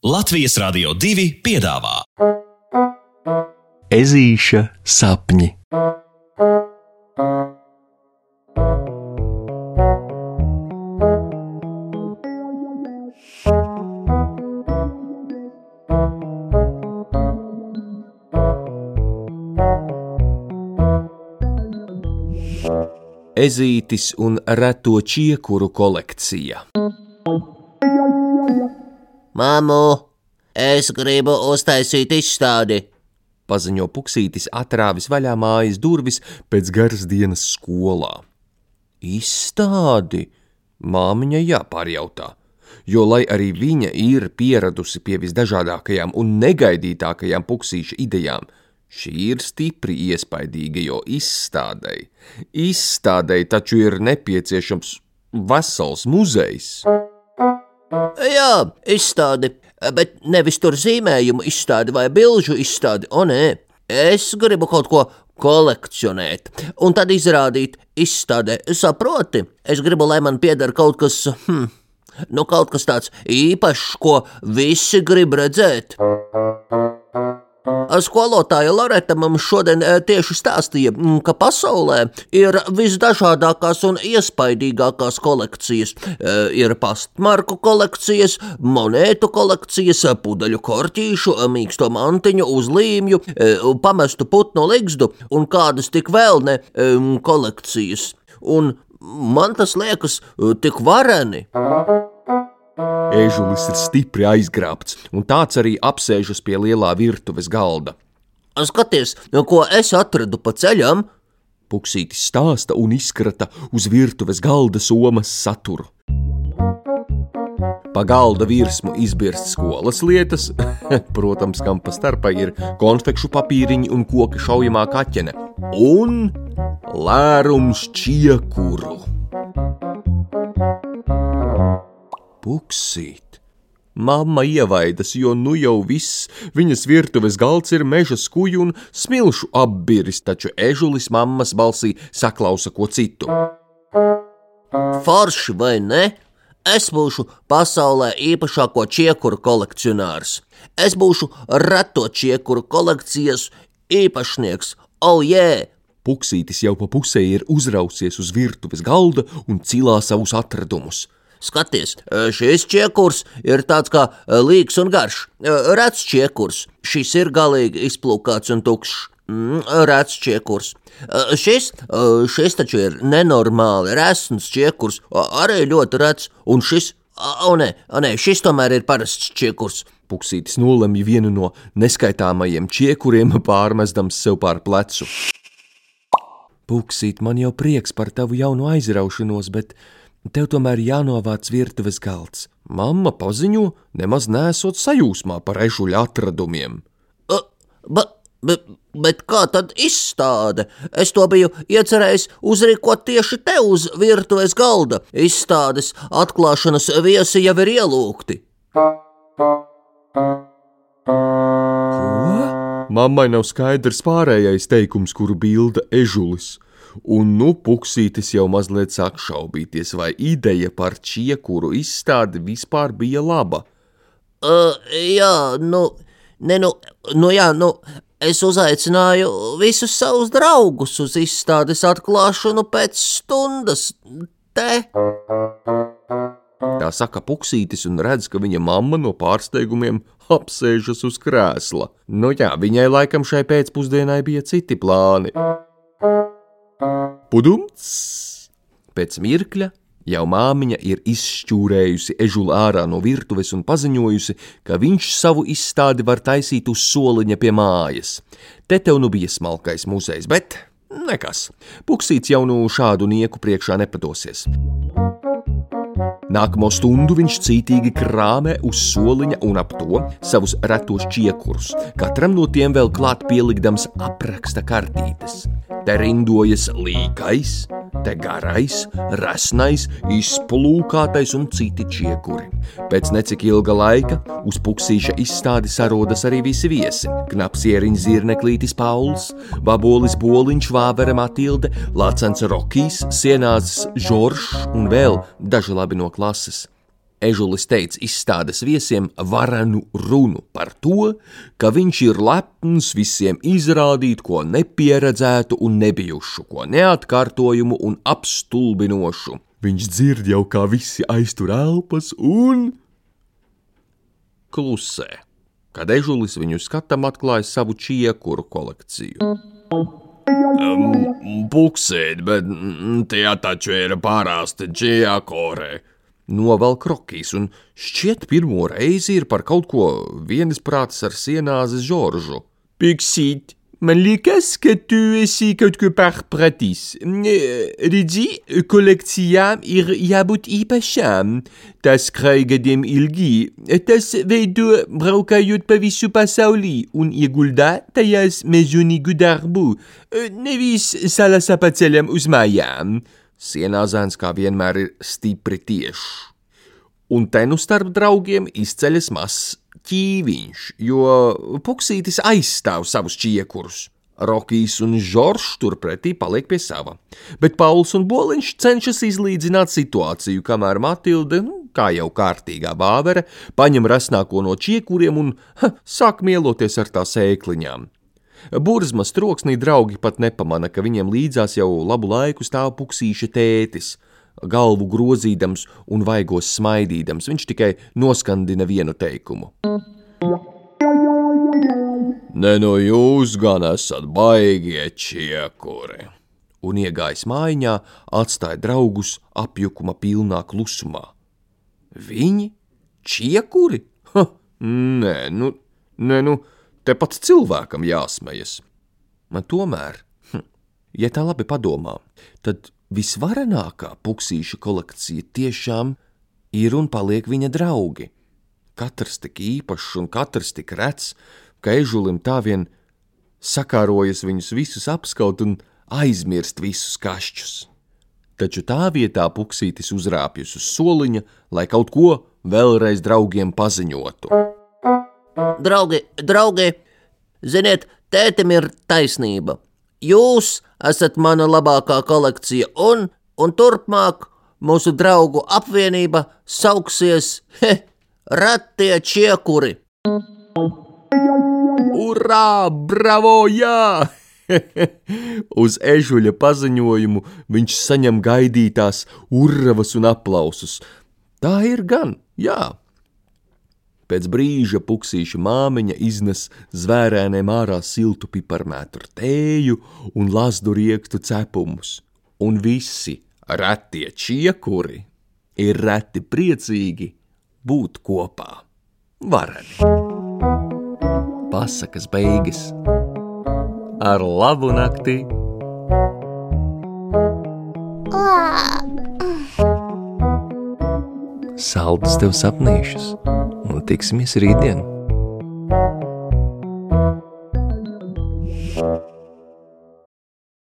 Latvijas Rādio 2 piedāvā Ezīša sapņi. Ezītis un reto čiekuru kolekcija. Māmu, es gribu uztaisīt izstādi. Paziņo puksītis, atrāvis vaļā mājas durvis pēc garas dienas skolā. Izstādi? Māmiņa jāpārjautā, jo, lai arī viņa ir pieradusi pie visdažādākajām un negaidītākajām puksīša idejām, šī ir stipri iespaidīga, jo izstādei, izstādei taču ir nepieciešams vesels muzejs. Jā, izstādi, bet nevis tur zīmējumu izstādi vai bilžu izstādi, o nē. Es gribu kaut ko kolekcionēt, un tad izrādīt izstādē. Saproti, es gribu, lai man pieder kaut kas, hm, nu kaut kas tāds īpašs, ko visi grib redzēt. Skolotāja Loreta mums šodien eh, tieši stāstīja, ka pasaulē ir visdažādākās un iespaidīgākās kolekcijas. Eh, ir pastmarku kolekcijas, monētu kolekcijas, pudeļu korķīšu, mīksto mantiņu, uzlīmju, eh, pamestu putnu ligzdu un kādas tik vēl ne kolekcijas. Un man tas liekas tik vareni. Ežulis ir stipri aizgrābts, un tāds arī apsēžas pie lielā virtuves galda. Skaties, ko es atradu pa ceļam! Puksītis stāsta un izkrata uz virtuves galda somas saturu. Pa galda virsmu izbirst skolas lietas, protams, kam pa starpā ir konfekšu papīriņi un koka šaujamā kaķene, un lērums čiekuru. Puksīt! Mamma ievaidas, jo nu jau viss viņas virtuves galds ir meža skuju un smilšu apbiris, taču ežulis mammas balsī saklausa ko citu. Forši vai ne? Es būšu pasaulē īpašāko čiekuru kolekcionārs. Es būšu reto čiekuru kolekcijas īpašnieks. Oh, yeah! Puksītis jau pa pusē ir uzrausies uz virtuves galda un cilā savus atradumus. Skaties, šis čiekurs ir tāds kā līks un garš. Rets čiekurs. Šis ir galīgi izplūkāts un tukšs. Mm, rets čiekurs. Šis, šis taču ir nenormāli resns čiekurs, arī ļoti rets, un šis, o nē, o nē, šis tomēr ir parasts čiekurs. Puksītis nolemj vienu no neskaitāmajiem čiekuriem, pārmestams sev pār plecu. Puksīt, man jau prieks par tavu jaunu aizraušanos, bet Tev tomēr jānovāc virtuves galds. Mamma paziņo, nemaz nesot sajūsmā par ežuļa atradumiem. Ba, bet, bet kā tad izstāde? Es to biju iecerējis uzrīkot tieši te uz virtuves galda. Izstādes atklāšanas viesi jau ir ielūgti. Ko? Mammai nav skaidrs pārējais teikums, kuru bilda ežulis un nu puksītis jau mazliet sāk šaubīties, vai ideja par čiekuru izstādi vispār bija laba. Uh, jā, nu, ne, nu, nu, jā, nu, es uzaicināju visus savus draugus uz izstādes atklāšanu pēc stundas. Te. Tā saka puksītis un redz, ka viņa mamma no pārsteigumiem apsēžas uz krēsla. Nu jā, viņai laikam šai pēcpusdienai bija citi plāni. Pudums! Pēc mirkļa jau māmiņa ir izšķūrējusi ežulu ārā no virtuves un paziņojusi, ka viņš savu izstādi var taisīt uz soliņa pie mājas. Te tev nu bija smalkais muzejs, bet nekas. Puksīts jau nu šādu nieku priekšā nepadosies. Nākamo stundu viņš cītīgi krāmē uz soliņa un ap to savus retos čiekurus, katram no tiem vēl klāt pielikdams apraksta kartītes. Te rindojas līkais, te garais, resnais, izplūkātais un citi čiekuri. Pēc necik ilga laika uz puksīša izstādi sarodas arī visi viesi. Knapsieriņš zirneklītis Pauls, Vabolis Boliņš, Vāvere Matilde, Lācens Rokijs, Sienāzes Žoržs un vēl daži labi no klases. Ežulis teica izstādes viesiem varenu runu par to, ka viņš ir lepns visiem izrādīt ko nepieredzētu un nebijušu, ko neatkārtojumu un apstulbinošu. Viņš dzird jau, kā visi aiztur elpas un klusē, kad ežulis viņu skatam atklāja savu čiekuru kolekciju. Um, Puksēt, bet mm, tie taču ir parasti čiekore novelk rokīs, un šķiet pirmo reizi ir par kaut ko vienisprātis ar sienāzes Žoržu. Piksīt, man liekas, ka tu esi kaut ko pārpratis. Redzi, kolekcijām ir jābūt īpašām. Tas krāj gadiem ilgi, tas veido braukājot pa visu pasaulī un ieguldā tajās mežonīgu darbu, nevis salasapaceļam uz mājām. Sienāzēns kā vienmēr ir stipri tiešs. Un te nu starp draugiem izceļas mazs ķīviņš, jo puksītis aizstāv savus čiekurus. Rokijs un Žoržs turpretī paliek pie sava, bet Pauls un Boliņš cenšas izlīdzināt situāciju, kamēr Matilde, nu, kā jau kārtīgā bāvere, paņem rasnāko no čiekuriem un ha, sāk mieloties ar tā sēkliņām. Burzmas troksnī draugi pat nepamana, ka viņiem līdzās jau labu laiku stāv puksīša tētis. Galvu grozīdams un vaigos smaidīdams, viņš tikai noskandina vienu teikumu. Ne no jūs gan esat baigie čiekuri! Un iegājis mājiņā, atstāja draugus apjukuma pilnā klusumā. Viņi? Čiekuri? Ha, nē, nu, nē, nu, Tepat cilvēkam jāsmejas. Man tomēr, hm, ja tā labi padomā, tad visvarenākā puksīša kolekcija tiešām ir un paliek viņa draugi. Katrs tik īpašs un katrs tik rets, ka ežulim tā vien sakārojas viņus visus apskaut un aizmirst visus kašķus. Taču tā vietā puksītis uzrāpjas uz soliņa, lai kaut ko vēlreiz draugiem paziņotu. Draugi, draugi, ziniet, tētim ir taisnība. Jūs esat mana labākā kolekcija, un, un turpmāk mūsu draugu apvienība sauksies he, Ratie Čiekuri. Urā, bravo, jā! Uz ežuļa paziņojumu viņš saņem gaidītās urvas un aplausus. Tā ir gan, jā, Pēc brīža puksīša māmiņa iznes zvērēniem ārā siltu piparmētru tēju un lazdu riekstu cepumus, un visi retie čiekuri ir reti priecīgi būt kopā. Vareni! Pasakas beigas ar labu nakti! Saldus tev sapnīšus! un tiksimies rītdien!